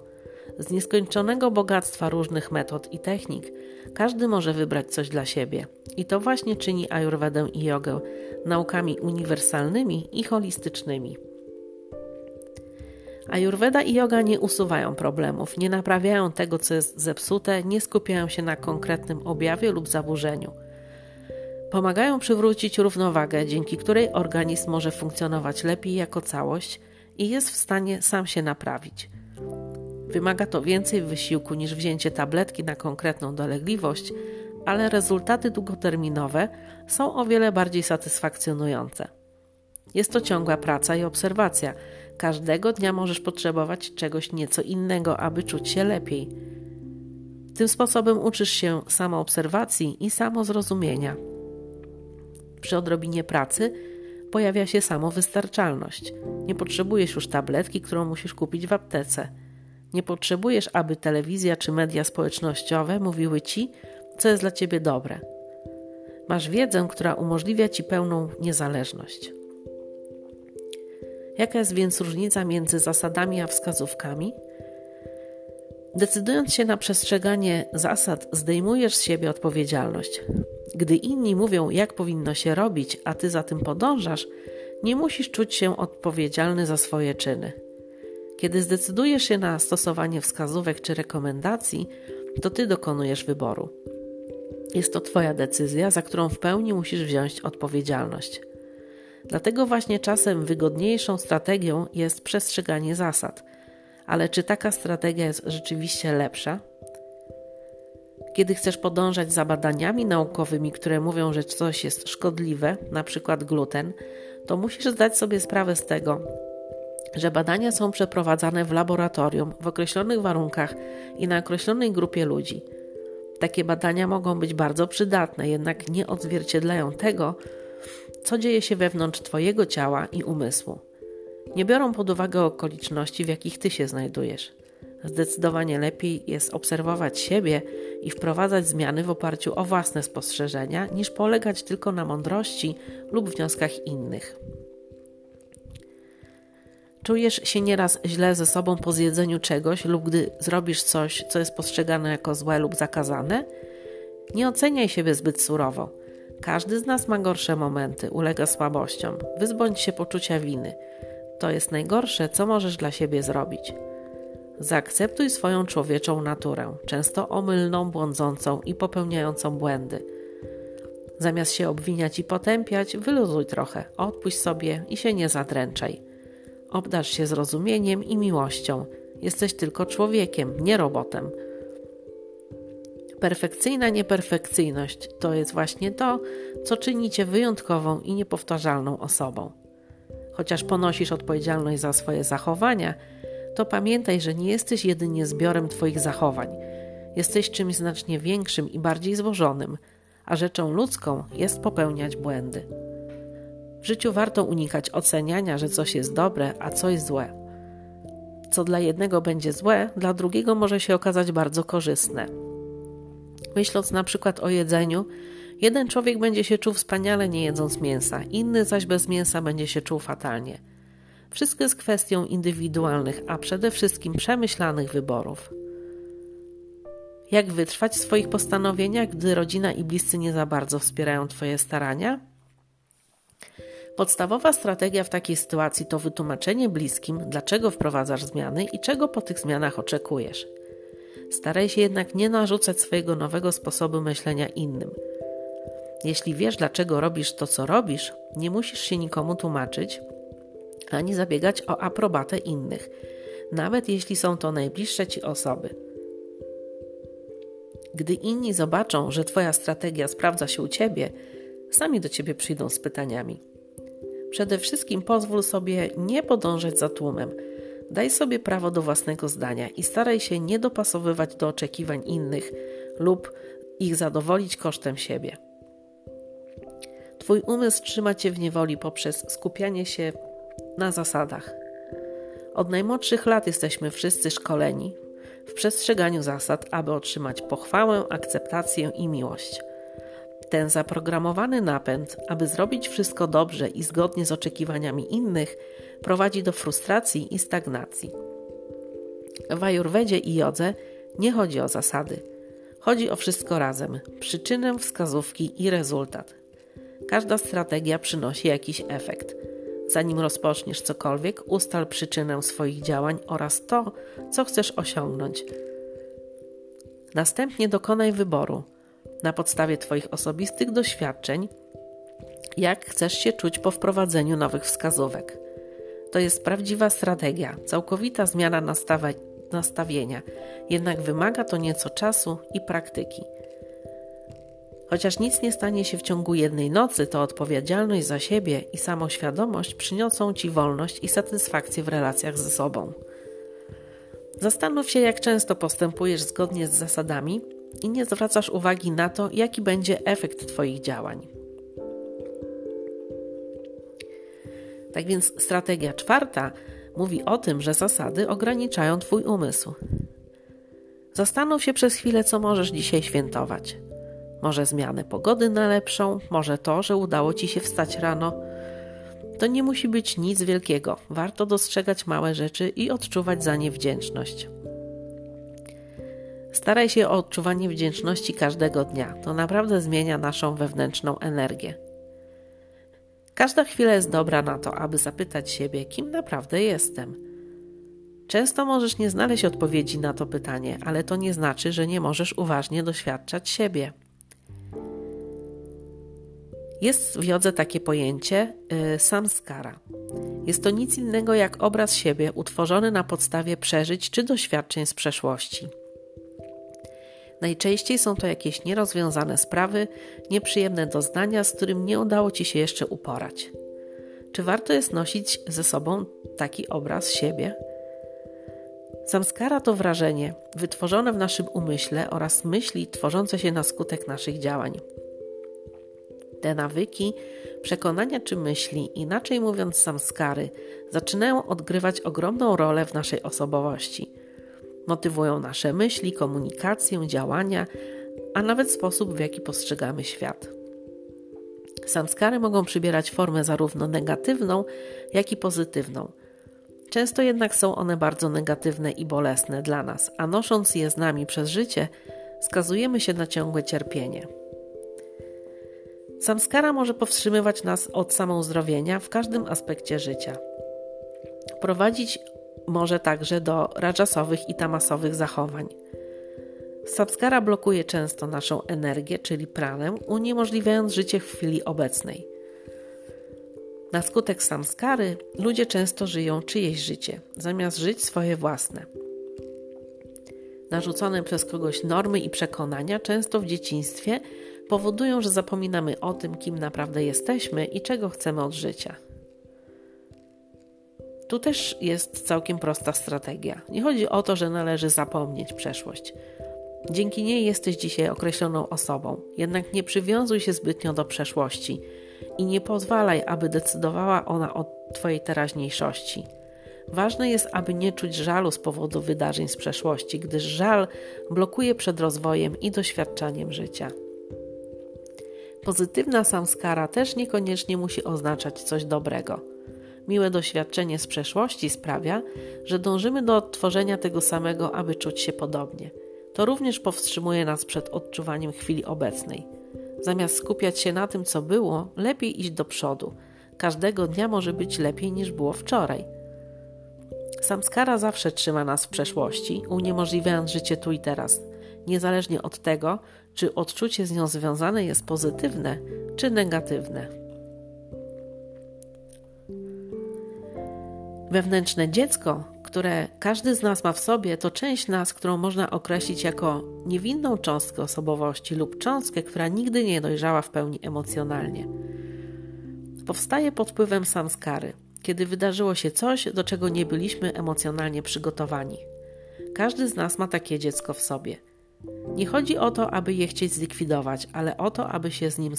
A: Z nieskończonego bogactwa różnych metod i technik każdy może wybrać coś dla siebie. I to właśnie czyni Ayurvedę i jogę naukami uniwersalnymi i holistycznymi. Ayurveda i yoga nie usuwają problemów, nie naprawiają tego, co jest zepsute, nie skupiają się na konkretnym objawie lub zaburzeniu. Pomagają przywrócić równowagę, dzięki której organizm może funkcjonować lepiej jako całość i jest w stanie sam się naprawić. Wymaga to więcej wysiłku niż wzięcie tabletki na konkretną dolegliwość, ale rezultaty długoterminowe są o wiele bardziej satysfakcjonujące. Jest to ciągła praca i obserwacja. Każdego dnia możesz potrzebować czegoś nieco innego, aby czuć się lepiej. Tym sposobem uczysz się samoobserwacji i samozrozumienia. Przy odrobinie pracy pojawia się samowystarczalność. Nie potrzebujesz już tabletki, którą musisz kupić w aptece. Nie potrzebujesz, aby telewizja czy media społecznościowe mówiły ci, co jest dla ciebie dobre. Masz wiedzę, która umożliwia ci pełną niezależność. Jaka jest więc różnica między zasadami a wskazówkami? Decydując się na przestrzeganie zasad, zdejmujesz z siebie odpowiedzialność. Gdy inni mówią, jak powinno się robić, a ty za tym podążasz, nie musisz czuć się odpowiedzialny za swoje czyny. Kiedy zdecydujesz się na stosowanie wskazówek czy rekomendacji, to ty dokonujesz wyboru. Jest to Twoja decyzja, za którą w pełni musisz wziąć odpowiedzialność. Dlatego właśnie czasem wygodniejszą strategią jest przestrzeganie zasad. Ale czy taka strategia jest rzeczywiście lepsza? Kiedy chcesz podążać za badaniami naukowymi, które mówią, że coś jest szkodliwe, przykład gluten, to musisz zdać sobie sprawę z tego, że badania są przeprowadzane w laboratorium, w określonych warunkach i na określonej grupie ludzi. Takie badania mogą być bardzo przydatne, jednak nie odzwierciedlają tego, co dzieje się wewnątrz Twojego ciała i umysłu. Nie biorą pod uwagę okoliczności, w jakich Ty się znajdujesz. Zdecydowanie lepiej jest obserwować siebie i wprowadzać zmiany w oparciu o własne spostrzeżenia, niż polegać tylko na mądrości lub wnioskach innych. Czujesz się nieraz źle ze sobą po zjedzeniu czegoś lub gdy zrobisz coś, co jest postrzegane jako złe lub zakazane? Nie oceniaj siebie zbyt surowo. Każdy z nas ma gorsze momenty, ulega słabościom. Wyzbądź się poczucia winy. To jest najgorsze, co możesz dla siebie zrobić. Zaakceptuj swoją człowieczą naturę, często omylną, błądzącą i popełniającą błędy. Zamiast się obwiniać i potępiać, wyluzuj trochę, odpuść sobie i się nie zadręczaj. Obdarz się zrozumieniem i miłością. Jesteś tylko człowiekiem, nie robotem. Perfekcyjna nieperfekcyjność to jest właśnie to, co czyni cię wyjątkową i niepowtarzalną osobą. Chociaż ponosisz odpowiedzialność za swoje zachowania, to pamiętaj, że nie jesteś jedynie zbiorem Twoich zachowań. Jesteś czymś znacznie większym i bardziej złożonym, a rzeczą ludzką jest popełniać błędy. W życiu warto unikać oceniania, że coś jest dobre, a coś złe. Co dla jednego będzie złe, dla drugiego może się okazać bardzo korzystne. Myśląc na przykład o jedzeniu, jeden człowiek będzie się czuł wspaniale nie jedząc mięsa, inny zaś bez mięsa będzie się czuł fatalnie. Wszystko jest kwestią indywidualnych, a przede wszystkim przemyślanych wyborów. Jak wytrwać w swoich postanowieniach, gdy rodzina i bliscy nie za bardzo wspierają Twoje starania? Podstawowa strategia w takiej sytuacji to wytłumaczenie bliskim, dlaczego wprowadzasz zmiany i czego po tych zmianach oczekujesz. Staraj się jednak nie narzucać swojego nowego sposobu myślenia innym. Jeśli wiesz, dlaczego robisz to, co robisz, nie musisz się nikomu tłumaczyć ani zabiegać o aprobatę innych, nawet jeśli są to najbliższe ci osoby. Gdy inni zobaczą, że Twoja strategia sprawdza się u Ciebie, sami do Ciebie przyjdą z pytaniami. Przede wszystkim pozwól sobie nie podążać za tłumem. Daj sobie prawo do własnego zdania i staraj się nie dopasowywać do oczekiwań innych lub ich zadowolić kosztem siebie. Twój umysł trzyma cię w niewoli poprzez skupianie się na zasadach. Od najmłodszych lat jesteśmy wszyscy szkoleni w przestrzeganiu zasad, aby otrzymać pochwałę, akceptację i miłość. Ten zaprogramowany napęd, aby zrobić wszystko dobrze i zgodnie z oczekiwaniami innych, prowadzi do frustracji i stagnacji. W ajurwedzie i jodze nie chodzi o zasady. Chodzi o wszystko razem: przyczynę, wskazówki i rezultat. Każda strategia przynosi jakiś efekt. Zanim rozpoczniesz cokolwiek, ustal przyczynę swoich działań oraz to, co chcesz osiągnąć. Następnie dokonaj wyboru na podstawie Twoich osobistych doświadczeń, jak chcesz się czuć po wprowadzeniu nowych wskazówek. To jest prawdziwa strategia, całkowita zmiana nastawienia, jednak wymaga to nieco czasu i praktyki. Chociaż nic nie stanie się w ciągu jednej nocy, to odpowiedzialność za siebie i samoświadomość przyniosą Ci wolność i satysfakcję w relacjach ze sobą. Zastanów się, jak często postępujesz zgodnie z zasadami i nie zwracasz uwagi na to, jaki będzie efekt Twoich działań. Tak więc strategia czwarta mówi o tym, że zasady ograniczają Twój umysł. Zastanów się przez chwilę, co możesz dzisiaj świętować. Może zmianę pogody na lepszą, może to, że udało ci się wstać rano. To nie musi być nic wielkiego. Warto dostrzegać małe rzeczy i odczuwać za nie wdzięczność. Staraj się o odczuwanie wdzięczności każdego dnia. To naprawdę zmienia naszą wewnętrzną energię. Każda chwila jest dobra na to, aby zapytać siebie, kim naprawdę jestem. Często możesz nie znaleźć odpowiedzi na to pytanie, ale to nie znaczy, że nie możesz uważnie doświadczać siebie. Jest w jodze takie pojęcie y, samskara. Jest to nic innego jak obraz siebie utworzony na podstawie przeżyć czy doświadczeń z przeszłości. Najczęściej są to jakieś nierozwiązane sprawy, nieprzyjemne doznania, z którym nie udało ci się jeszcze uporać. Czy warto jest nosić ze sobą taki obraz siebie? Samskara to wrażenie wytworzone w naszym umyśle oraz myśli tworzące się na skutek naszych działań. Te nawyki, przekonania czy myśli, inaczej mówiąc samskary, zaczynają odgrywać ogromną rolę w naszej osobowości. Motywują nasze myśli, komunikację, działania, a nawet sposób, w jaki postrzegamy świat. Samskary mogą przybierać formę zarówno negatywną, jak i pozytywną. Często jednak są one bardzo negatywne i bolesne dla nas, a nosząc je z nami przez życie, skazujemy się na ciągłe cierpienie. Samskara może powstrzymywać nas od samouzdrowienia w każdym aspekcie życia. Prowadzić może także do rajasowych i tamasowych zachowań. Samskara blokuje często naszą energię, czyli pranę, uniemożliwiając życie w chwili obecnej. Na skutek samskary ludzie często żyją czyjeś życie, zamiast żyć swoje własne. Narzucone przez kogoś normy i przekonania, często w dzieciństwie, powodują, że zapominamy o tym, kim naprawdę jesteśmy i czego chcemy od życia. Tu też jest całkiem prosta strategia. Nie chodzi o to, że należy zapomnieć przeszłość. Dzięki niej jesteś dzisiaj określoną osobą, jednak nie przywiązuj się zbytnio do przeszłości i nie pozwalaj, aby decydowała ona o Twojej teraźniejszości. Ważne jest, aby nie czuć żalu z powodu wydarzeń z przeszłości, gdyż żal blokuje przed rozwojem i doświadczaniem życia. Pozytywna samskara też niekoniecznie musi oznaczać coś dobrego. Miłe doświadczenie z przeszłości sprawia, że dążymy do odtworzenia tego samego, aby czuć się podobnie. To również powstrzymuje nas przed odczuwaniem chwili obecnej. Zamiast skupiać się na tym, co było, lepiej iść do przodu. Każdego dnia może być lepiej niż było wczoraj. Samskara zawsze trzyma nas w przeszłości, uniemożliwiając życie tu i teraz, niezależnie od tego, czy odczucie z nią związane jest pozytywne czy negatywne. Wewnętrzne dziecko, które każdy z nas ma w sobie, to część nas, którą można określić jako niewinną cząstkę osobowości lub cząstkę, która nigdy nie dojrzała w pełni emocjonalnie. Powstaje pod wpływem samskary, kiedy wydarzyło się coś, do czego nie byliśmy emocjonalnie przygotowani. Każdy z nas ma takie dziecko w sobie. Nie chodzi o to, aby je chcieć zlikwidować, ale o to, aby się z nim,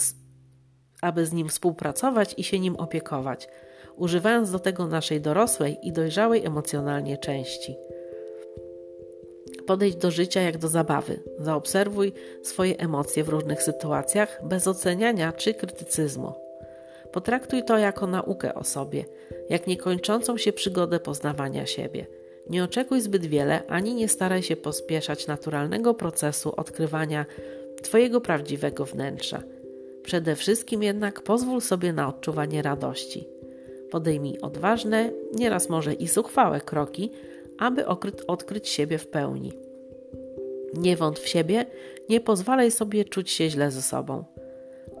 A: aby z nim współpracować i się nim opiekować, używając do tego naszej dorosłej i dojrzałej emocjonalnie części. Podejdź do życia jak do zabawy. Zaobserwuj swoje emocje w różnych sytuacjach bez oceniania czy krytycyzmu. Potraktuj to jako naukę o sobie, jak niekończącą się przygodę poznawania siebie. Nie oczekuj zbyt wiele, ani nie staraj się pospieszać naturalnego procesu odkrywania Twojego prawdziwego wnętrza. Przede wszystkim jednak pozwól sobie na odczuwanie radości. Podejmij odważne, nieraz może i zuchwałe kroki, aby odkryć siebie w pełni. Nie wątp w siebie, nie pozwalaj sobie czuć się źle ze sobą.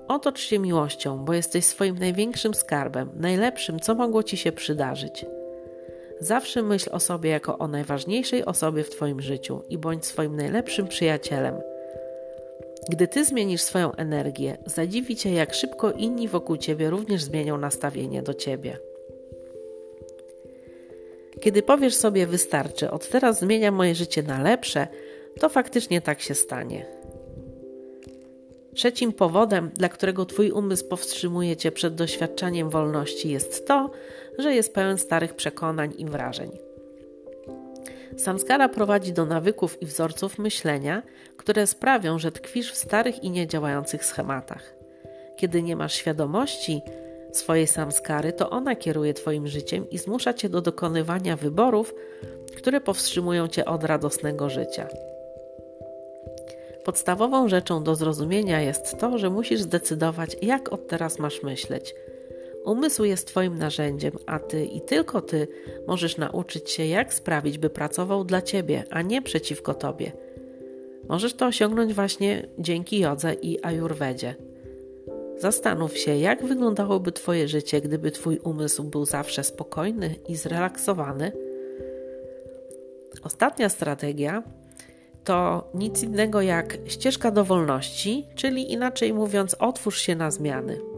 A: Otocz się miłością, bo jesteś swoim największym skarbem, najlepszym, co mogło ci się przydarzyć. Zawsze myśl o sobie jako o najważniejszej osobie w Twoim życiu i bądź swoim najlepszym przyjacielem. Gdy Ty zmienisz swoją energię, zadziwi Cię, jak szybko inni wokół Ciebie również zmienią nastawienie do Ciebie. Kiedy powiesz sobie wystarczy, od teraz zmieniam moje życie na lepsze, to faktycznie tak się stanie. Trzecim powodem, dla którego Twój umysł powstrzymuje Cię przed doświadczaniem wolności, jest to, że jest pełen starych przekonań i wrażeń. Samskara prowadzi do nawyków i wzorców myślenia, które sprawią, że tkwisz w starych i niedziałających schematach. Kiedy nie masz świadomości swojej samskary, to ona kieruje Twoim życiem i zmusza Cię do dokonywania wyborów, które powstrzymują Cię od radosnego życia. Podstawową rzeczą do zrozumienia jest to, że musisz zdecydować, jak od teraz masz myśleć. Umysł jest Twoim narzędziem, a Ty i tylko Ty możesz nauczyć się, jak sprawić, by pracował dla Ciebie, a nie przeciwko Tobie. Możesz to osiągnąć właśnie dzięki jodze i ajurwedzie. Zastanów się, jak wyglądałoby Twoje życie, gdyby Twój umysł był zawsze spokojny i zrelaksowany. Ostatnia strategia to nic innego jak ścieżka do wolności, czyli inaczej mówiąc, otwórz się na zmiany.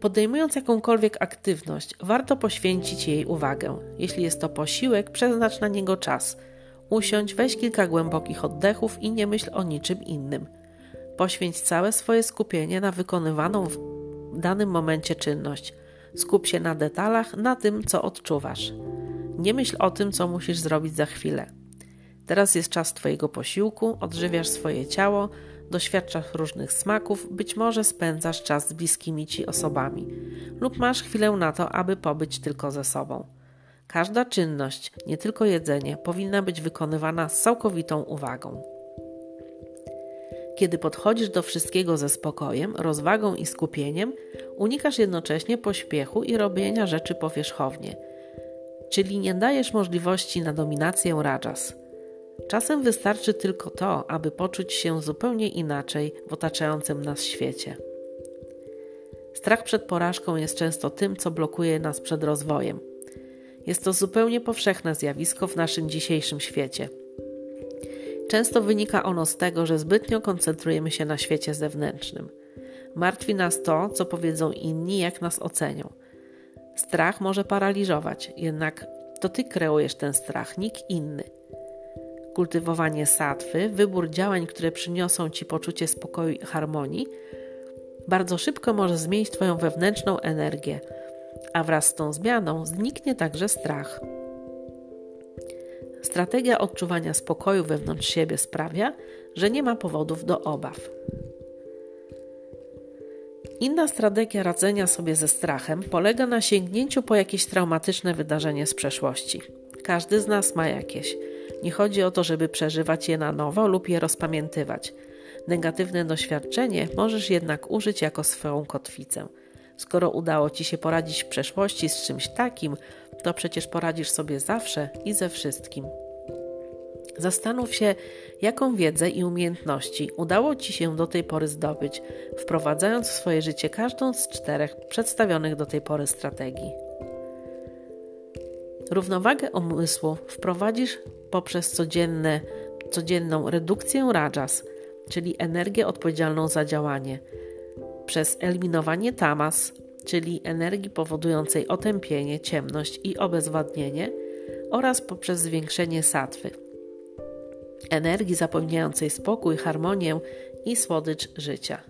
A: Podejmując jakąkolwiek aktywność, warto poświęcić jej uwagę. Jeśli jest to posiłek, przeznacz na niego czas. Usiądź, weź kilka głębokich oddechów i nie myśl o niczym innym. Poświęć całe swoje skupienie na wykonywaną w danym momencie czynność. Skup się na detalach, na tym, co odczuwasz. Nie myśl o tym, co musisz zrobić za chwilę. Teraz jest czas Twojego posiłku, odżywiasz swoje ciało, doświadczasz różnych smaków, być może spędzasz czas z bliskimi ci osobami, lub masz chwilę na to, aby pobyć tylko ze sobą. Każda czynność, nie tylko jedzenie, powinna być wykonywana z całkowitą uwagą. Kiedy podchodzisz do wszystkiego ze spokojem, rozwagą i skupieniem, unikasz jednocześnie pośpiechu i robienia rzeczy powierzchownie, czyli nie dajesz możliwości na dominację rajas. Czasem wystarczy tylko to, aby poczuć się zupełnie inaczej w otaczającym nas świecie. Strach przed porażką jest często tym, co blokuje nas przed rozwojem. Jest to zupełnie powszechne zjawisko w naszym dzisiejszym świecie. Często wynika ono z tego, że zbytnio koncentrujemy się na świecie zewnętrznym. Martwi nas to, co powiedzą inni, jak nas ocenią. Strach może paraliżować, jednak to ty kreujesz ten strach, nikt inny. Kultywowanie satwy, wybór działań, które przyniosą ci poczucie spokoju i harmonii, bardzo szybko może zmienić Twoją wewnętrzną energię, a wraz z tą zmianą zniknie także strach. Strategia odczuwania spokoju wewnątrz siebie sprawia, że nie ma powodów do obaw. Inna strategia radzenia sobie ze strachem polega na sięgnięciu po jakieś traumatyczne wydarzenie z przeszłości. Każdy z nas ma jakieś. Nie chodzi o to, żeby przeżywać je na nowo lub je rozpamiętywać. Negatywne doświadczenie możesz jednak użyć jako swoją kotwicę. Skoro udało ci się poradzić w przeszłości z czymś takim, to przecież poradzisz sobie zawsze i ze wszystkim. Zastanów się, jaką wiedzę i umiejętności udało Ci się do tej pory zdobyć, wprowadzając w swoje życie każdą z czterech przedstawionych do tej pory strategii. Równowagę umysłu wprowadzisz poprzez codzienne, codzienną redukcję rajas, czyli energię odpowiedzialną za działanie, przez eliminowanie tamas, czyli energii powodującej otępienie, ciemność i obezwładnienie, oraz poprzez zwiększenie satwy, energii zapewniającej spokój, harmonię i słodycz życia.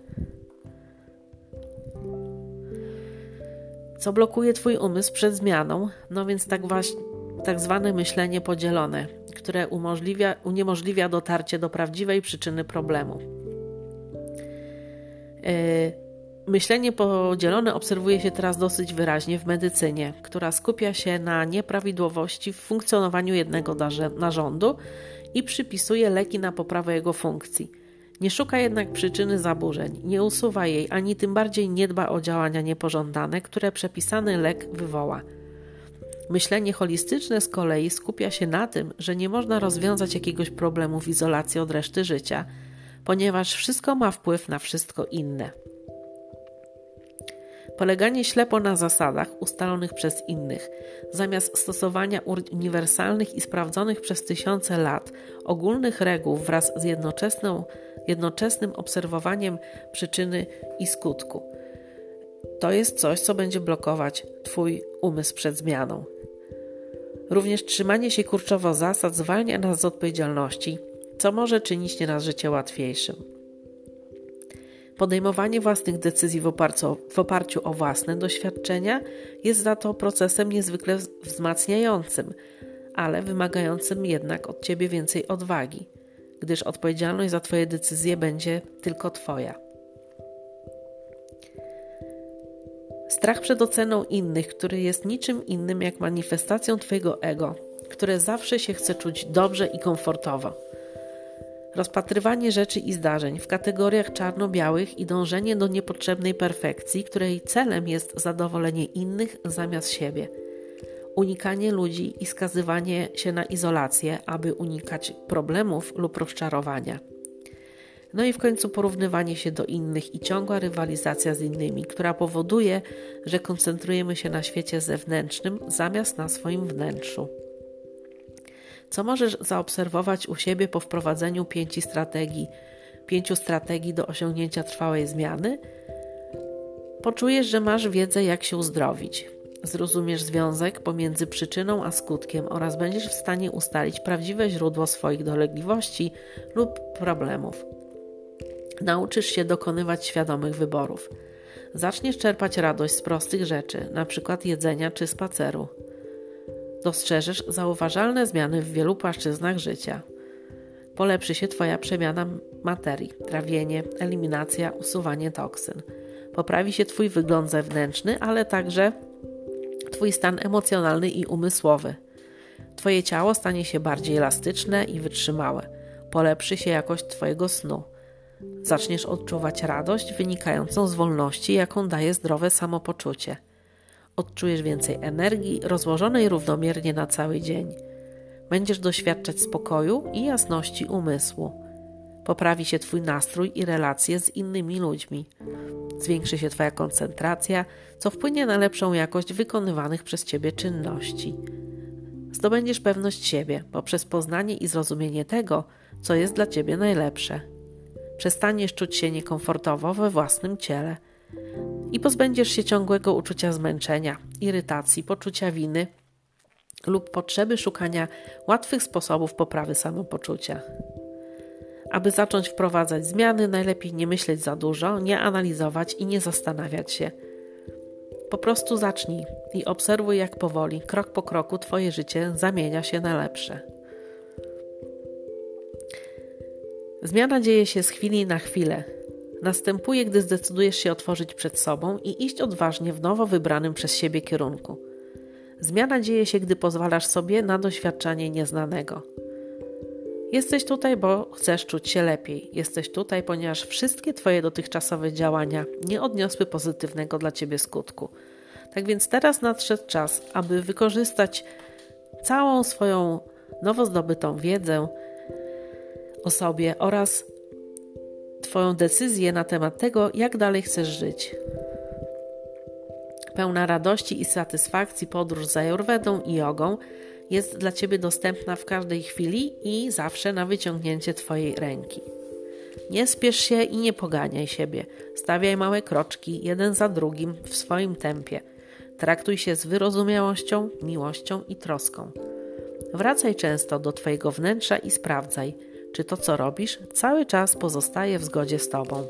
A: Co blokuje Twój umysł przed zmianą? No więc tak właśnie tak zwane myślenie podzielone, które umożliwia, uniemożliwia dotarcie do prawdziwej przyczyny problemu. Yy, myślenie podzielone obserwuje się teraz dosyć wyraźnie w medycynie, która skupia się na nieprawidłowości w funkcjonowaniu jednego narządu i przypisuje leki na poprawę jego funkcji. Nie szuka jednak przyczyny zaburzeń, nie usuwa jej, ani tym bardziej nie dba o działania niepożądane, które przepisany lek wywoła. Myślenie holistyczne z kolei skupia się na tym, że nie można rozwiązać jakiegoś problemu w izolacji od reszty życia, ponieważ wszystko ma wpływ na wszystko inne. Poleganie ślepo na zasadach ustalonych przez innych, zamiast stosowania uniwersalnych i sprawdzonych przez tysiące lat ogólnych reguł wraz z jednoczesnym obserwowaniem przyczyny i skutku. To jest coś, co będzie blokować Twój umysł przed zmianą. Również trzymanie się kurczowo zasad zwalnia nas z odpowiedzialności, co może czynić nieraz życie łatwiejszym. Podejmowanie własnych decyzji w oparciu, w oparciu o własne doświadczenia jest za to procesem niezwykle wzmacniającym, ale wymagającym jednak od ciebie więcej odwagi, gdyż odpowiedzialność za Twoje decyzje będzie tylko Twoja. Strach przed oceną innych, który jest niczym innym jak manifestacją Twojego ego, które zawsze się chce czuć dobrze i komfortowo. Rozpatrywanie rzeczy i zdarzeń w kategoriach czarno-białych i dążenie do niepotrzebnej perfekcji, której celem jest zadowolenie innych zamiast siebie. Unikanie ludzi i skazywanie się na izolację, aby unikać problemów lub rozczarowania. No i w końcu porównywanie się do innych i ciągła rywalizacja z innymi, która powoduje, że koncentrujemy się na świecie zewnętrznym zamiast na swoim wnętrzu. Co możesz zaobserwować u siebie po wprowadzeniu pięciu strategii, pięciu strategii do osiągnięcia trwałej zmiany? Poczujesz, że masz wiedzę, jak się uzdrowić. Zrozumiesz związek pomiędzy przyczyną a skutkiem oraz będziesz w stanie ustalić prawdziwe źródło swoich dolegliwości lub problemów. Nauczysz się dokonywać świadomych wyborów. Zaczniesz czerpać radość z prostych rzeczy, np. jedzenia czy spaceru. Dostrzeżesz zauważalne zmiany w wielu płaszczyznach życia. Polepszy się Twoja przemiana materii, trawienie, eliminacja, usuwanie toksyn. Poprawi się Twój wygląd zewnętrzny, ale także Twój stan emocjonalny i umysłowy. Twoje ciało stanie się bardziej elastyczne i wytrzymałe. Polepszy się jakość Twojego snu. Zaczniesz odczuwać radość wynikającą z wolności, jaką daje zdrowe samopoczucie. Odczujesz więcej energii, rozłożonej równomiernie na cały dzień. Będziesz doświadczać spokoju i jasności umysłu. Poprawi się Twój nastrój i relacje z innymi ludźmi. Zwiększy się Twoja koncentracja, co wpłynie na lepszą jakość wykonywanych przez Ciebie czynności. Zdobędziesz pewność siebie poprzez poznanie i zrozumienie tego, co jest dla Ciebie najlepsze. Przestaniesz czuć się niekomfortowo we własnym ciele i pozbędziesz się ciągłego uczucia zmęczenia, irytacji, poczucia winy lub potrzeby szukania łatwych sposobów poprawy samopoczucia. Aby zacząć wprowadzać zmiany, najlepiej nie myśleć za dużo, nie analizować i nie zastanawiać się. Po prostu zacznij i obserwuj, jak powoli, krok po kroku, Twoje życie zamienia się na lepsze. Zmiana dzieje się z chwili na chwilę. Następuje, gdy zdecydujesz się otworzyć przed sobą i iść odważnie w nowo wybranym przez siebie kierunku. Zmiana dzieje się, gdy pozwalasz sobie na doświadczanie nieznanego. Jesteś tutaj, bo chcesz czuć się lepiej. Jesteś tutaj, ponieważ wszystkie Twoje dotychczasowe działania nie odniosły pozytywnego dla Ciebie skutku. Tak więc teraz nadszedł czas, aby wykorzystać całą swoją nowo zdobytą wiedzę o sobie oraz Twoją decyzję na temat tego, jak dalej chcesz żyć. Pełna radości i satysfakcji podróż za Jorwedą i jogą jest dla Ciebie dostępna w każdej chwili i zawsze na wyciągnięcie Twojej ręki. Nie spiesz się i nie poganiaj siebie. Stawiaj małe kroczki, jeden za drugim, w swoim tempie. Traktuj się z wyrozumiałością, miłością i troską. Wracaj często do Twojego wnętrza i sprawdzaj, czy to, co robisz, cały czas pozostaje w zgodzie z Tobą.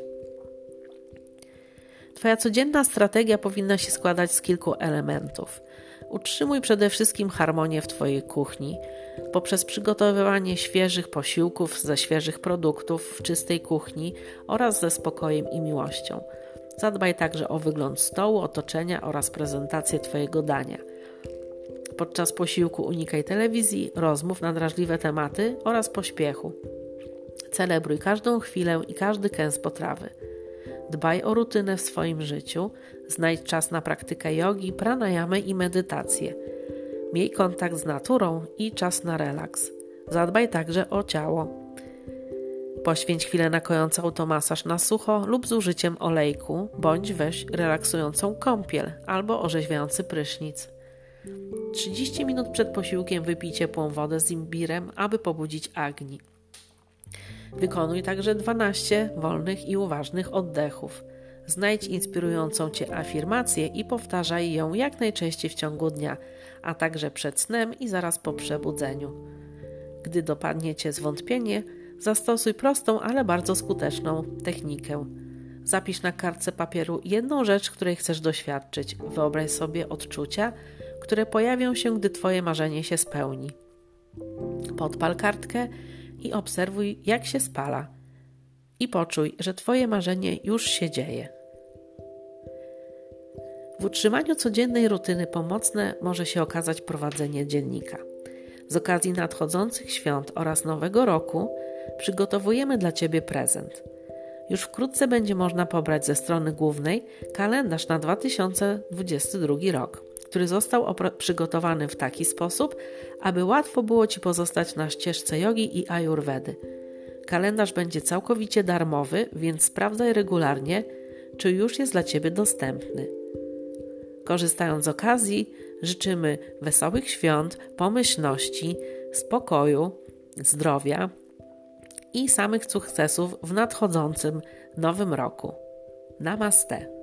A: Twoja codzienna strategia powinna się składać z kilku elementów. Utrzymuj przede wszystkim harmonię w Twojej kuchni poprzez przygotowywanie świeżych posiłków ze świeżych produktów w czystej kuchni oraz ze spokojem i miłością. Zadbaj także o wygląd stołu, otoczenia oraz prezentację Twojego dania. Podczas posiłku unikaj telewizji, rozmów na drażliwe tematy oraz pośpiechu. Celebruj każdą chwilę i każdy kęs potrawy. Dbaj o rutynę w swoim życiu, znajdź czas na praktykę jogi, pranayamy i medytację. Miej kontakt z naturą i czas na relaks. Zadbaj także o ciało. Poświęć chwilę na kojący automasaż na sucho lub z użyciem olejku, bądź weź relaksującą kąpiel albo orzeźwiający prysznic. 30 minut przed posiłkiem wypij ciepłą wodę z imbirem, aby pobudzić agni. Wykonuj także 12 wolnych i uważnych oddechów. Znajdź inspirującą Cię afirmację i powtarzaj ją jak najczęściej w ciągu dnia, a także przed snem i zaraz po przebudzeniu. Gdy dopadnie Cię zwątpienie, zastosuj prostą, ale bardzo skuteczną technikę. Zapisz na kartce papieru jedną rzecz, której chcesz doświadczyć. Wyobraź sobie odczucia, które pojawią się, gdy Twoje marzenie się spełni. Podpal kartkę i obserwuj, jak się spala. I poczuj, że Twoje marzenie już się dzieje. W utrzymaniu codziennej rutyny pomocne może się okazać prowadzenie dziennika. Z okazji nadchodzących świąt oraz Nowego Roku przygotowujemy dla Ciebie prezent. Już wkrótce będzie można pobrać ze strony głównej kalendarz na 2022 rok który został przygotowany w taki sposób, aby łatwo było Ci pozostać na ścieżce jogi i ajurwedy. Kalendarz będzie całkowicie darmowy, więc sprawdzaj regularnie, czy już jest dla Ciebie dostępny. Korzystając z okazji, życzymy wesołych świąt, pomyślności, spokoju, zdrowia i samych sukcesów w nadchodzącym nowym roku. Namaste.